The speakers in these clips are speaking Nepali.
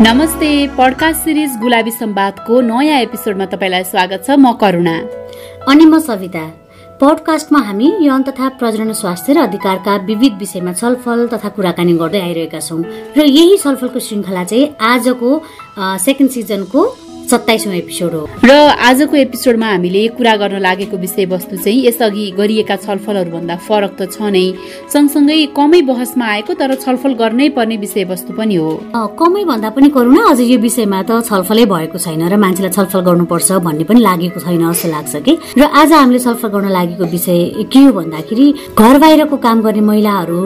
नमस्ते पडकास्ट सिरिज गुलाबी सम्वादको नयाँ एपिसोडमा तपाईँलाई स्वागत छ म करुणा। अनि म सविता। पडकास्टमा हामी यौन तथा प्रजनन स्वास्थ्य र अधिकारका विविध विषयमा छलफल तथा कुराकानी गर्दै आइरहेका छौँ। र यही छलफलको श्रृङ्खला चाहिँ आजको सेकेन्ड सिजनको सत्ताइसौँ एपिसोड हो। र आजको एपिसोडमा हामीले कुरा गर्न लागेको विषयवस्तु चाहिँ यसअघि गरिएका छलफलहरूभन्दा फरक त छ नै। सँगसँगै कमै बहसमा आएको तर छलफल गर्नै पर्ने विषयवस्तु पनि हो। कमै भन्दा पनि करुणा अझ यो विषयमा त छलफलै भएको छैन र मान्छेलाई छलफल गर्नुपर्छ भन्ने पनि लागेको छैन जस्तो लाग्छ कि? र आज हामीले छलफल गर्न लागेको विषय के हो भन्दाखेरि घर बाहिरको काम गर्ने महिलाहरू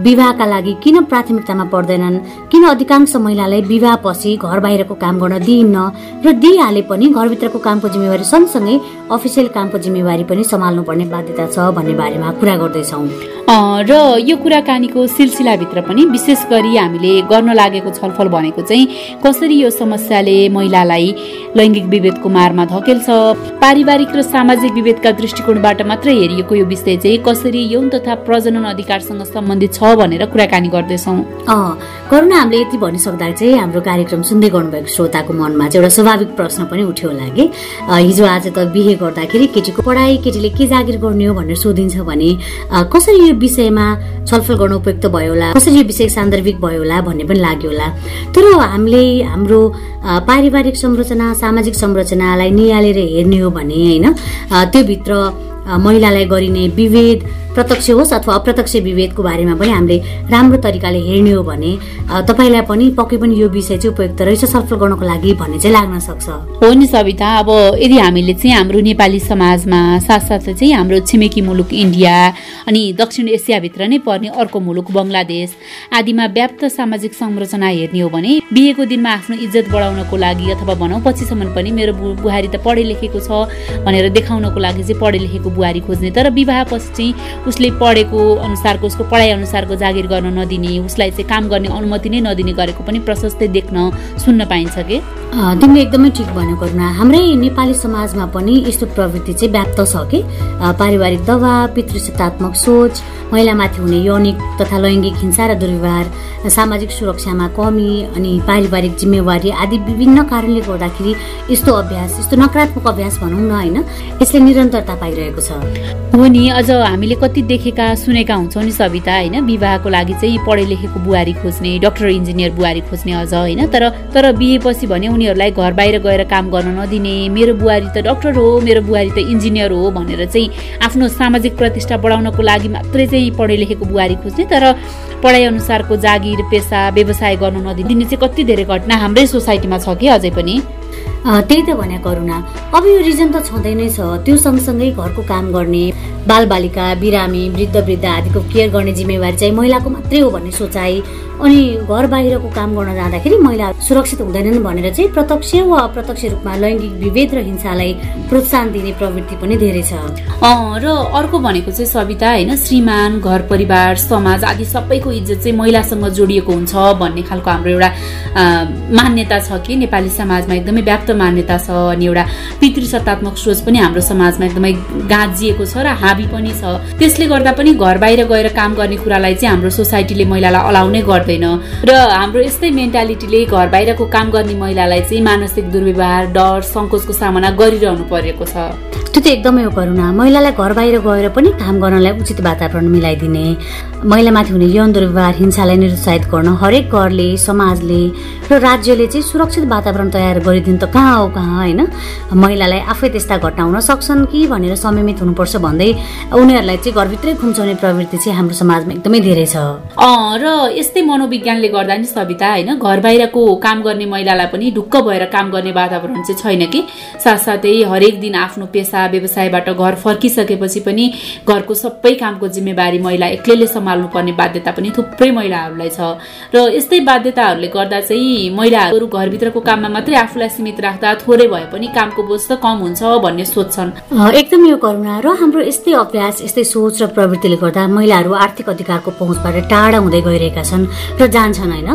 विवाहका लागि किन प्राथमिकतामा पर्दैनन्? किन अधिकांश महिलालाई विवाह पछि घर बाहिरको काम गर्न दिइन्न र दिइहाले पनि घरभित्रको कामको जिम्मेवारी सँगसँगै अफिसियल कामको जिम्मेवारी पनि सम्हाल्नु पर्ने बाध्यता छ भन्ने बारेमा कुरा गर्दैछौँ। र यो कुराकानीको सिलसिलाभित्र पनि विशेष गरी हामीले गर्न लागेको छलफल भनेको चाहिँ कसरी यो समस्याले महिलालाई लैङ्गिक विभेदको मारमा धकेल्छ? पारिवारिक र सामाजिक विभेदका दृष्टिकोणबाट मात्रै हेरिएको यो विषय चाहिँ कसरी यौन तथा प्रजनन अधिकारसँग सम्बन्धित छ भनेर कुराकानी गर्दैछौँ। करुणा हामीले यति भनिसक्दा चाहिँ हाम्रो कार्यक्रम सुन्दै गर्नुभएको श्रोताको मनमा चाहिँ एउटा स्वाभाविक प्रश्न पनि उठ्यो होला कि। हिजो आज त बिहे गर्दाखेरि केटीको पढाइ केटीले के जागिर गर्ने हो भनेर सोधिन्छ भने कसरी यो विषयमा छलफल गर्न उपयुक्त भयो होला कसरी यो विषय सान्दर्भिक भयो होला भन्ने पनि लाग्यो होला। तर हामीले हाम्रो पारिवारिक संरचना सामाजिक संरचनालाई निहालेर हेर्ने हो भने होइन त्योभित्र महिलालाई गरिने विभेद प्रत्यक्ष होस् अथवा अप्रत्यक्ष विभेदको बारेमा पनि हामीले राम्रो तरिकाले हेर्ने हो भने तपाईँलाई पनि पक्कै पनि यो विषय चाहिँ उपयुक्त रहेछ छलफल गर्नको लागि भन्ने चाहिँ लाग्न सक्छ। हो नि सविता अब यदि हामीले चाहिँ हाम्रो नेपाली समाजमा साथसाथै चाहिँ हाम्रो छिमेकी मुलुक इन्डिया अनि दक्षिण एसियाभित्र नै पर्ने अर्को मुलुक बङ्गलादेश आदिमा व्याप्त सामाजिक संरचना हेर्ने हो भने बिहेको दिनमा आफ्नो इज्जत बढाउनको लागि अथवा भनौँ पछिसम्म पनि मेरो बुहारी त पढे लेखेको छ भनेर देखाउनको लागि चाहिँ पढे लेखेको बुहारी खोज्ने तर विवाहपछि चाहिँ उसले पढेको अनुसारको उसको पढाइ अनुसारको जागिर गर्न नदिने उसलाई चाहिँ काम गर्ने अनुमति नै नदिने गरेको पनि प्रशस्तै देख्न सुन्न पाइन्छ कि? तिमीले एकदमै ठिक भन्यो करुणा। हाम्रै नेपाली समाजमा पनि यस्तो प्रवृत्ति चाहिँ व्याप्त छ कि? पारिवारिक दबाव पितृसत्तात्मक सोच महिलामाथि हुने यौनिक तथा लैङ्गिक हिंसा र दुर्व्यवहार सामाजिक सुरक्षामा कमी अनि पारिवारिक जिम्मेवारी आदि विभिन्न कारणले गर्दाखेरि यस्तो अभ्यास यस्तो नकारात्मक अभ्यास भनौँ न होइन? यसले निरन्तरता पाइरहेको छ। हो नि अझ हामीले कति देखेका सुनेका हुन्छौँ नि सविता होइन? विवाहको लागि चाहिँ पढे लेखेको बुहारी खोज्ने डक्टर इन्जिनियर बुहारी खोज्ने अझ होइन? तर तर बिहेपछि भने उनीहरूलाई घर बाहिर गएर काम गर्न नदिने मेरो बुहारी त डक्टर हो मेरो बुहारी त इन्जिनियर हो भनेर चाहिँ आफ्नो सामाजिक प्रतिष्ठा बढाउनको लागि मात्रै चाहिँ पढे लेखेको बुहारी खोज्ने। तर पढाइ अनुसारको जागिर पेसा व्यवसाय गर्न नदिने चाहिँ कति धेरै घटना हाम्रै सोसाइटीमा छ कि अझै पनि? त्यही त भने करुणा। अब यो रिजन त छँदै नै छ। त्यो सँगसँगै घरको काम गर्ने बालबालिका बिरामी वृद्ध वृद्ध आदिको केयर गर्ने जिम्मेवारी चाहिँ महिलाको मात्रै हो भन्ने सोचाइ। अनि घर बाहिरको काम गर्न जाँदाखेरि महिला सुरक्षित हुँदैनन् भनेर चाहिँ प्रत्यक्ष वा अप्रत्यक्ष रूपमा लैङ्गिक विभेद र हिंसालाई प्रोत्साहन दिने प्रवृत्ति पनि धेरै छ। र अर्को भनेको चाहिँ सविता होइन श्रीमान घर परिवार समाज आदि सबैको इज्जत चाहिँ महिलासँग जोडिएको हुन्छ भन्ने खालको हाम्रो एउटा मान्यता छ कि? नेपाली समाजमा एकदमै व्याप्त मान्यता छ अनि एउटा पितृसत्तात्मक सोच पनि हाम्रो समाजमा एकदमै गाँजिएको छ र हाबी पनि छ। त्यसले गर्दा पनि घर बाहिर गएर काम गर्ने कुरालाई चाहिँ हाम्रो सोसाइटीले महिलालाई अलाउनै गर्दैन। र हाम्रो यस्तै मेन्टालिटीले घर बाहिरको काम गर्ने महिलालाई चाहिँ मानसिक दुर्व्यवहार डर सङ्कोचको सामना गरिरहनु परेको छ। त्यो त एकदमै हो करुणा। महिलालाई घर बाहिर गएर पनि काम गर्नलाई उचित वातावरण मिलाइदिने। महिलामाथि हुने यौन दुर्व्यवहार हिंसालाई निरुत्साहित गर्न हरेक घरले समाजले र राज्यले चाहिँ सुरक्षित वातावरण तयार गरिदिनु त कहाँ हो कहाँ होइन? महिलालाई आफै त्यस्ता घटना हुन सक्छन् कि भनेर संयमित हुनुपर्छ भन्दै उनीहरूलाई चाहिँ घरभित्रै खुम्चाउने प्रवृत्ति चाहिँ हाम्रो समाजमा एकदमै धेरै छ। र यस्तै मनोविज्ञानले गर्दा नि सविता होइन? घर बाहिरको काम गर्ने महिलालाई पनि ढुक्क भएर काम गर्ने वातावरण चाहिँ छैन कि? साथसाथै हरेक दिन आफ्नो पेसा व्यवसायबाट घर फर्किसकेपछि पनि घरको सबै कामको जिम्मेवारी महिला एक्लैले सम्हाल्नु पर्ने बाध्यता पनि थुप्रै महिलाहरूलाई छ। र यस्तै बाध्यताहरूले गर्दा चाहिँ महिलाहरू घरभित्रको काममा मात्रै आफूलाई सीमित राख्दा थोरै भए पनि कामको बोझ त कम हुन्छ भन्ने सोच्छन्। एकदम यो करुणा र हाम्रो यस्तै अभ्यास यस्तै सोच र प्रवृत्तिले गर्दा महिलाहरू आर्थिक अधिकारको पहुँचबाट टाढा हुँदै गइरहेका छन्। र जान्छन् होइन?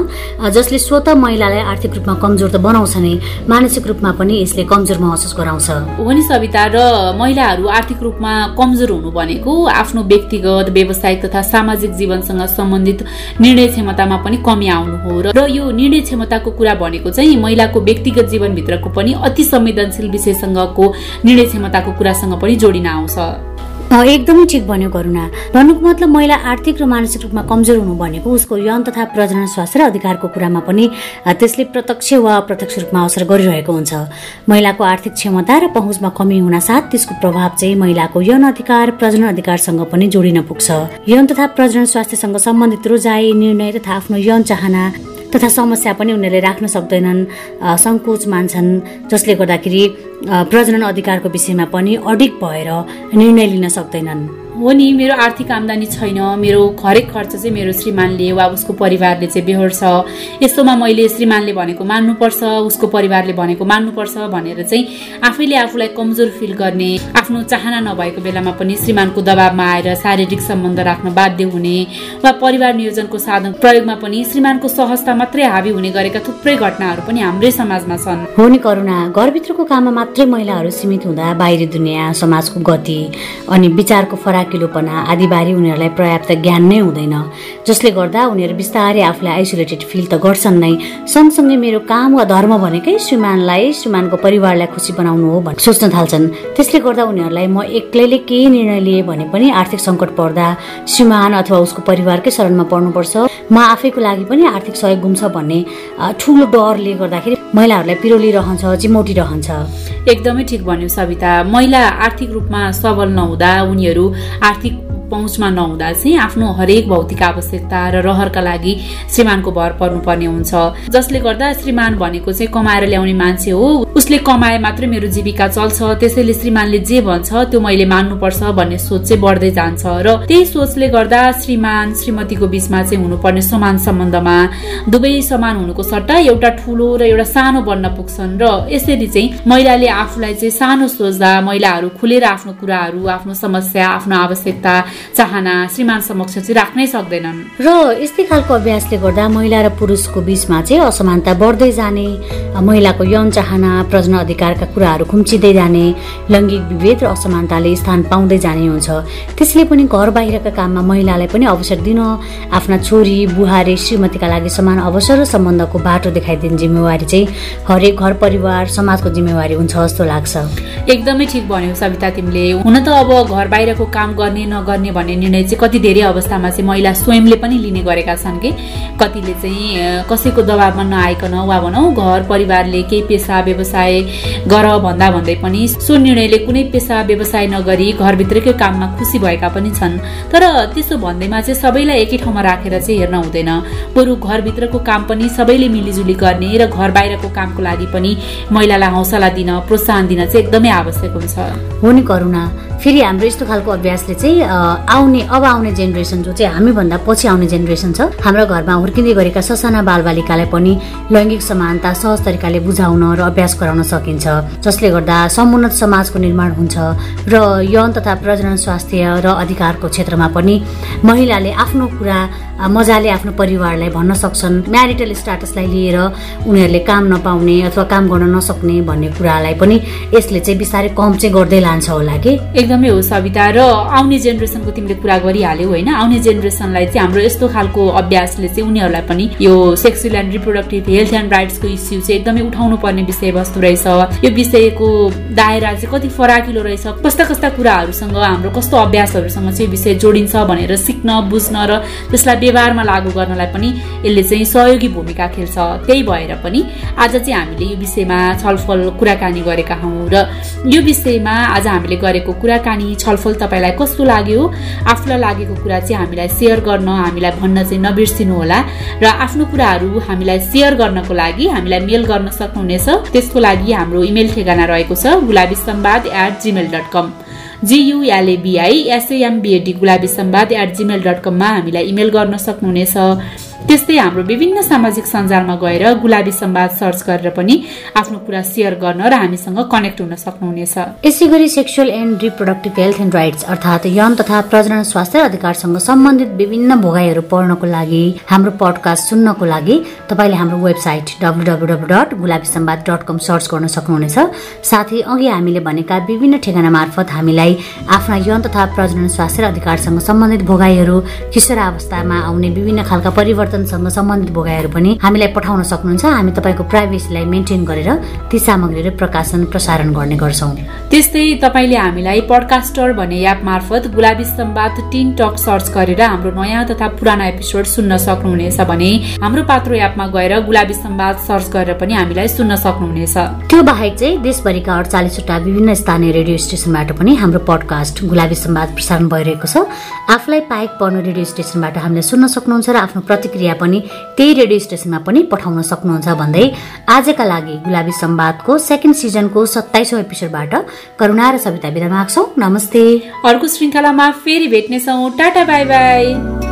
जसले स्वत महिलालाई आर्थिक रूपमा कमजोर त बनाउँछ नै मानसिक रूपमा पनि यसले कमजोर महसुस गराउँछ। हो नि सविता र महिलाहरू आर्थिक रूपमा कमजोर हुनु भनेको आफ्नो व्यक्तिगत व्यावसायिक तथा सामाजिक जीवनसँग सम्बन्धित निर्णय क्षमतामा पनि कमी आउनु हो र यो निर्णय क्षमताको कुरा भनेको चाहिँ महिलाको व्यक्तिगत जीवनभित्रको पनि अति संवेदनशील विषयसँगको निर्णय क्षमताको कुरासँग पनि जोडिन आउँछ। एकदमै ठिक भन्यो करुणा। भन्नुको मतलब महिला आर्थिक र मानसिक रूपमा कमजोर हुनु भनेको उसको यौन तथा प्रजनन स्वास्थ्य र अधिकारको कुरामा पनि त्यसले प्रत्यक्ष वा अप्रत्यक्ष रूपमा असर गरिरहेको हुन्छ। महिलाको आर्थिक क्षमता र पहुँचमा कमी हुनासाथ त्यसको प्रभाव चाहिँ महिलाको यौन अधिकार प्रजनन अधिकारसँग पनि जोडिन पुग्छ। यौन तथा प्रजनन स्वास्थ्यसँग सम्बन्धित रोजाइ निर्णय तथा आफ्नो यौन चाहना तथा समस्या पनि उनीहरूले राख्न सक्दैनन् सङ्कोच मान्छन् जसले गर्दाखेरि प्रजनन अधिकारको विषयमा पनि अडिक भएर निर्णय लिन सक्दैनन्। हो नि मेरो आर्थिक आम्दानी छैन मेरो हरेक खर्च चाहिँ मेरो श्रीमानले वा उसको परिवारले चाहिँ बेहोर्छ। यस्तोमा मैले श्रीमानले भनेको मान्नुपर्छ उसको परिवारले भनेको मान्नुपर्छ भनेर चाहिँ आफैले आफूलाई कमजोर फिल गर्ने आफ्नो चाहना नभएको बेलामा पनि श्रीमानको दबावमा आएर शारीरिक सम्बन्ध राख्न बाध्य हुने वा परिवार नियोजनको साधन प्रयोगमा पनि श्रीमानको सहजता मात्रै हावी हुने गरेका थुप्रै घटनाहरू पनि हाम्रै समाजमा छन्। हो नि करुणा घरभित्रको काममा मात्रै महिलाहरू सीमित हुँदा बाहिरी दुनियाँ समाजको गति अनि विचारको फराक फराकिलोपना आदिबारे उनीहरूलाई पर्याप्त ज्ञान नै हुँदैन। जसले गर्दा उनीहरू बिस्तारै आफूलाई आइसोलेटेड फिल त गर्छन् नै। सँगसँगै मेरो काम वा धर्म भनेकै श्रीमानलाई श्रीमानको परिवारलाई खुसी बनाउनु हो भनेर सोच्न थाल्छन्। त्यसले गर्दा उनीहरूलाई म एक्लैले केही निर्णय लिए भने पनि आर्थिक सङ्कट पर्दा श्रीमान अथवा उसको परिवारकै शरणमा पर्नुपर्छ। म आफैको लागि पनि आर्थिक सहयोग गुम्छ भन्ने ठुलो डरले गर्दाखेरि महिलाहरूलाई पिरोलिरहन्छ चिमोटिरहन्छ एकदमै ठिक भन्यो सविता। महिला आर्थिक रूपमा सबल नहुँदा उनीहरू आर्थिक पहुँचमा नहुँदा चाहिँ आफ्नो हरेक भौतिक आवश्यकता र रहरका लागि श्रीमानको भर पर्नुपर्ने हुन्छ। जसले गर्दा श्रीमान भनेको चाहिँ कमाएर ल्याउने मान्छे हो। उसले कमाए मात्रै मेरो जीविका चल्छ त्यसैले श्रीमानले जे भन्छ त्यो मैले मान्नुपर्छ भन्ने सोच चाहिँ बढ्दै जान्छ र त्यही सोचले गर्दा श्रीमान श्रीमतीको बिचमा चाहिँ हुनुपर्ने समान सम्बन्धमा दुवै समान हुनुको सट्टा एउटा ठुलो र एउटा सानो बन्न पुग्छन् र यसरी चाहिँ महिलाले आफूलाई चाहिँ सानो सोच्दा महिलाहरू खुलेर आफ्नो कुराहरू आफ्नो समस्या आफ्नो आवश्यकता चाहना श्रीमान समक्ष चाहिँ राख्नै सक्दैनन्। र यस्तै खालको अभ्यासले गर्दा महिला र पुरुषको बिचमा चाहिँ असमानता बढ्दै जाने महिलाको यौन चाहना प्रजन अधिकारका कुराहरू खुम्चिँदै जाने लैङ्गिक विभेद र असमानताले स्थान पाउँदै जाने हुन्छ। त्यसले पनि घर बाहिरका काममा महिलालाई पनि अवसर दिन आफ्ना छोरी बुहारी श्रीमतीका लागि समान अवसर र सम्बन्धको बाटो देखाइदिने जिम्मेवारी चाहिँ हरेक घर परिवार समाजको जिम्मेवारी हुन्छ जस्तो लाग्छ। एकदमै ठिक भन्यो सविता तिमीले। हुन त अब घर बाहिरको काम गर्ने नगर्ने गर्ने भन्ने निर्णय चाहिँ कति धेरै अवस्थामा चाहिँ महिला स्वयंले पनि लिने गरेका छन् कि? कतिले चाहिँ कसैको दबावमा नआइकन वा भनौँ घर परिवारले केही पेसा व्यवसाय गर भन्दा भन्दै पनि सो निर्णयले कुनै पेसा व्यवसाय नगरी घरभित्रकै काममा खुसी भएका पनि छन्। तर त्यसो भन्दैमा चाहिँ सबैलाई एकै ठाउँमा राखेर चाहिँ हेर्न हुँदैन। बरु घरभित्रको काम पनि सबैले मिलिजुली गर्ने र घर बाहिरको कामको लागि पनि महिलालाई हौसला दिन प्रोत्साहन दिन चाहिँ एकदमै आवश्यक हुन्छ। हो नि करुणा। फेरि हाम्रो यस्तो खालको अभ्यासले चाहिँ आउने अब आउने जेनेरेसन जो चाहिँ हामीभन्दा पछि आउने जेनेरेसन छ हाम्रो घरमा हुर्किँदै गरेका ससाना बालबालिकालाई पनि लैङ्गिक समानता सहज तरिकाले बुझाउन र अभ्यास गराउन सकिन्छ। जसले गर्दा समुन्नत समाजको निर्माण हुन्छ र यौन तथा प्रजनन स्वास्थ्य र अधिकारको क्षेत्रमा पनि महिलाले आफ्नो कुरा मजाले आफ्नो परिवारलाई भन्न सक्छन्। म्यारिटल स्टाटसलाई लिएर उनीहरूले काम नपाउने अथवा काम गर्न नसक्ने भन्ने कुरालाई पनि यसले चाहिँ बिस्तारै कम चाहिँ गर्दै लान्छ होला कि? एकदमै हो सविता र आउने जेनेरेसनको तिमीले कुरा गरिहाल्यौ होइन आउने जेनेरेसनलाई चाहिँ हाम्रो यस्तो खालको अभ्यासले चाहिँ उनीहरूलाई पनि यो sexual and reproductive health and राइट्सको issue चाहिँ एकदमै उठाउनु पर्ने विषयवस्तु रहेछ। यो विषयको दायरा चाहिँ कति फराकिलो रहेछ कस्ता कस्ता कुराहरूसँग हाम्रो कस्तो अभ्यासहरूसँग चाहिँ विषय जोडिन्छ भनेर सिक्न बुझ्न र त्यसलाई व्यवहारमा लागू गर्नलाई पनि यसले चाहिँ सहयोगी भूमिका खेल्छ। त्यही भएर पनि आज चाहिँ हामीले यो विषयमा छलफल कुराकानी गरेका हौँ र यो विषयमा आज हामीले गरेको कुराकानी छलफल तपाईँलाई कस्तो लाग्यो? आफूलाई लागेको कुरा चाहिँ हामीलाई सेयर गर्न हामीलाई भन्न चाहिँ नबिर्सिनु होला र आफ्नो कुराहरू हामीलाई सेयर गर्नको लागि हामीलाई मेल गर्न सक्नुहुनेछ। त्यसको लागि हाम्रो इमेल ठेगाना रहेको छ Gulabi Sambad at Gmail dot com G U L A B I S A M B A D Gulabi Sambad at Gmail dot कममा हामीलाई इमेल गर्न सक्नुहुनेछ। त्यस्तै हाम्रो विभिन्न सामाजिक सञ्जालमा गएर गुलाबी संवाद सर्च गरेर पनि आफ्नो कुरा सेयर गर्न र हामीसँग कनेक्ट हुन सक्नुहुनेछ। यसै गरी sexual and reproductive health and rights अर्थात् यौन तथा प्रजनन स्वास्थ्य अधिकारसँग सम्बन्धित विभिन्न भोगाईहरू पढ्नको लागि हाम्रो पडकास्ट सुन्नको लागि तपाईँले हाम्रो website W W W dot Gulabi Sambad dot com search गर्न सक्नुहुनेछ। साथै अघि हामीले भनेका विभिन्न ठेगाना मार्फत हामीलाई आफ्ना यौन तथा प्रजनन स्वास्थ्य अधिकारसँग सम्बन्धित भोगाईहरू किशोरावस्थामा आउने विभिन्न खालका परिवर्तनसँग सम्बन्धित भोगाईहरू पनि हामीलाई पठाउन सक्नुहुन्छ। हामी तपाईँको प्राइभेसीलाई मेन्टेन गरेर ती सामग्रीहरू प्रकाशन प्रसारण गर्ने गर्छौँ। त्यस्तै तपाईँले हामीलाई पडकास्टर भन्ने एप मार्फत Gulabi Sambad teen talk search गरेर हाम्रो नयाँ तथा पुराना एपिसोड सुन्न सक्नुहुनेछ भने हाम्रो पात्रो एपमा गएर गुलाबी सम्वाद सर्च गरेर पनि हामीलाई सुन्न सक्नुहुनेछ। त्यो बाहेक चाहिँ देशभरिका अडचालिसवटा विभिन्न स्थानीय रेडियो स्टेसनबाट पनि हाम्रो पडकास्ट गुलाबी सम्वाद प्रसारण भइरहेको छ। आफूलाई पाएक पर्ने रेडियो स्टेसनबाट हामीले सुन्न सक्नुहुन्छ र आफ्नो प्रतिक्रिया पनि त्यही रेडियो स्टेसनमा पनि पठाउन सक्नुहुन्छ भन्दै आजका लागि गुलाबी सम्वादको सेकेन्ड सिजनको सत्ताइसौँ एपिसोडबाट करुणा र सविता विदा माग्छौँ। नमस्ते। अर्को श्रृङ्खलामा फेरि भेट्नेछौँ। Tata bye by.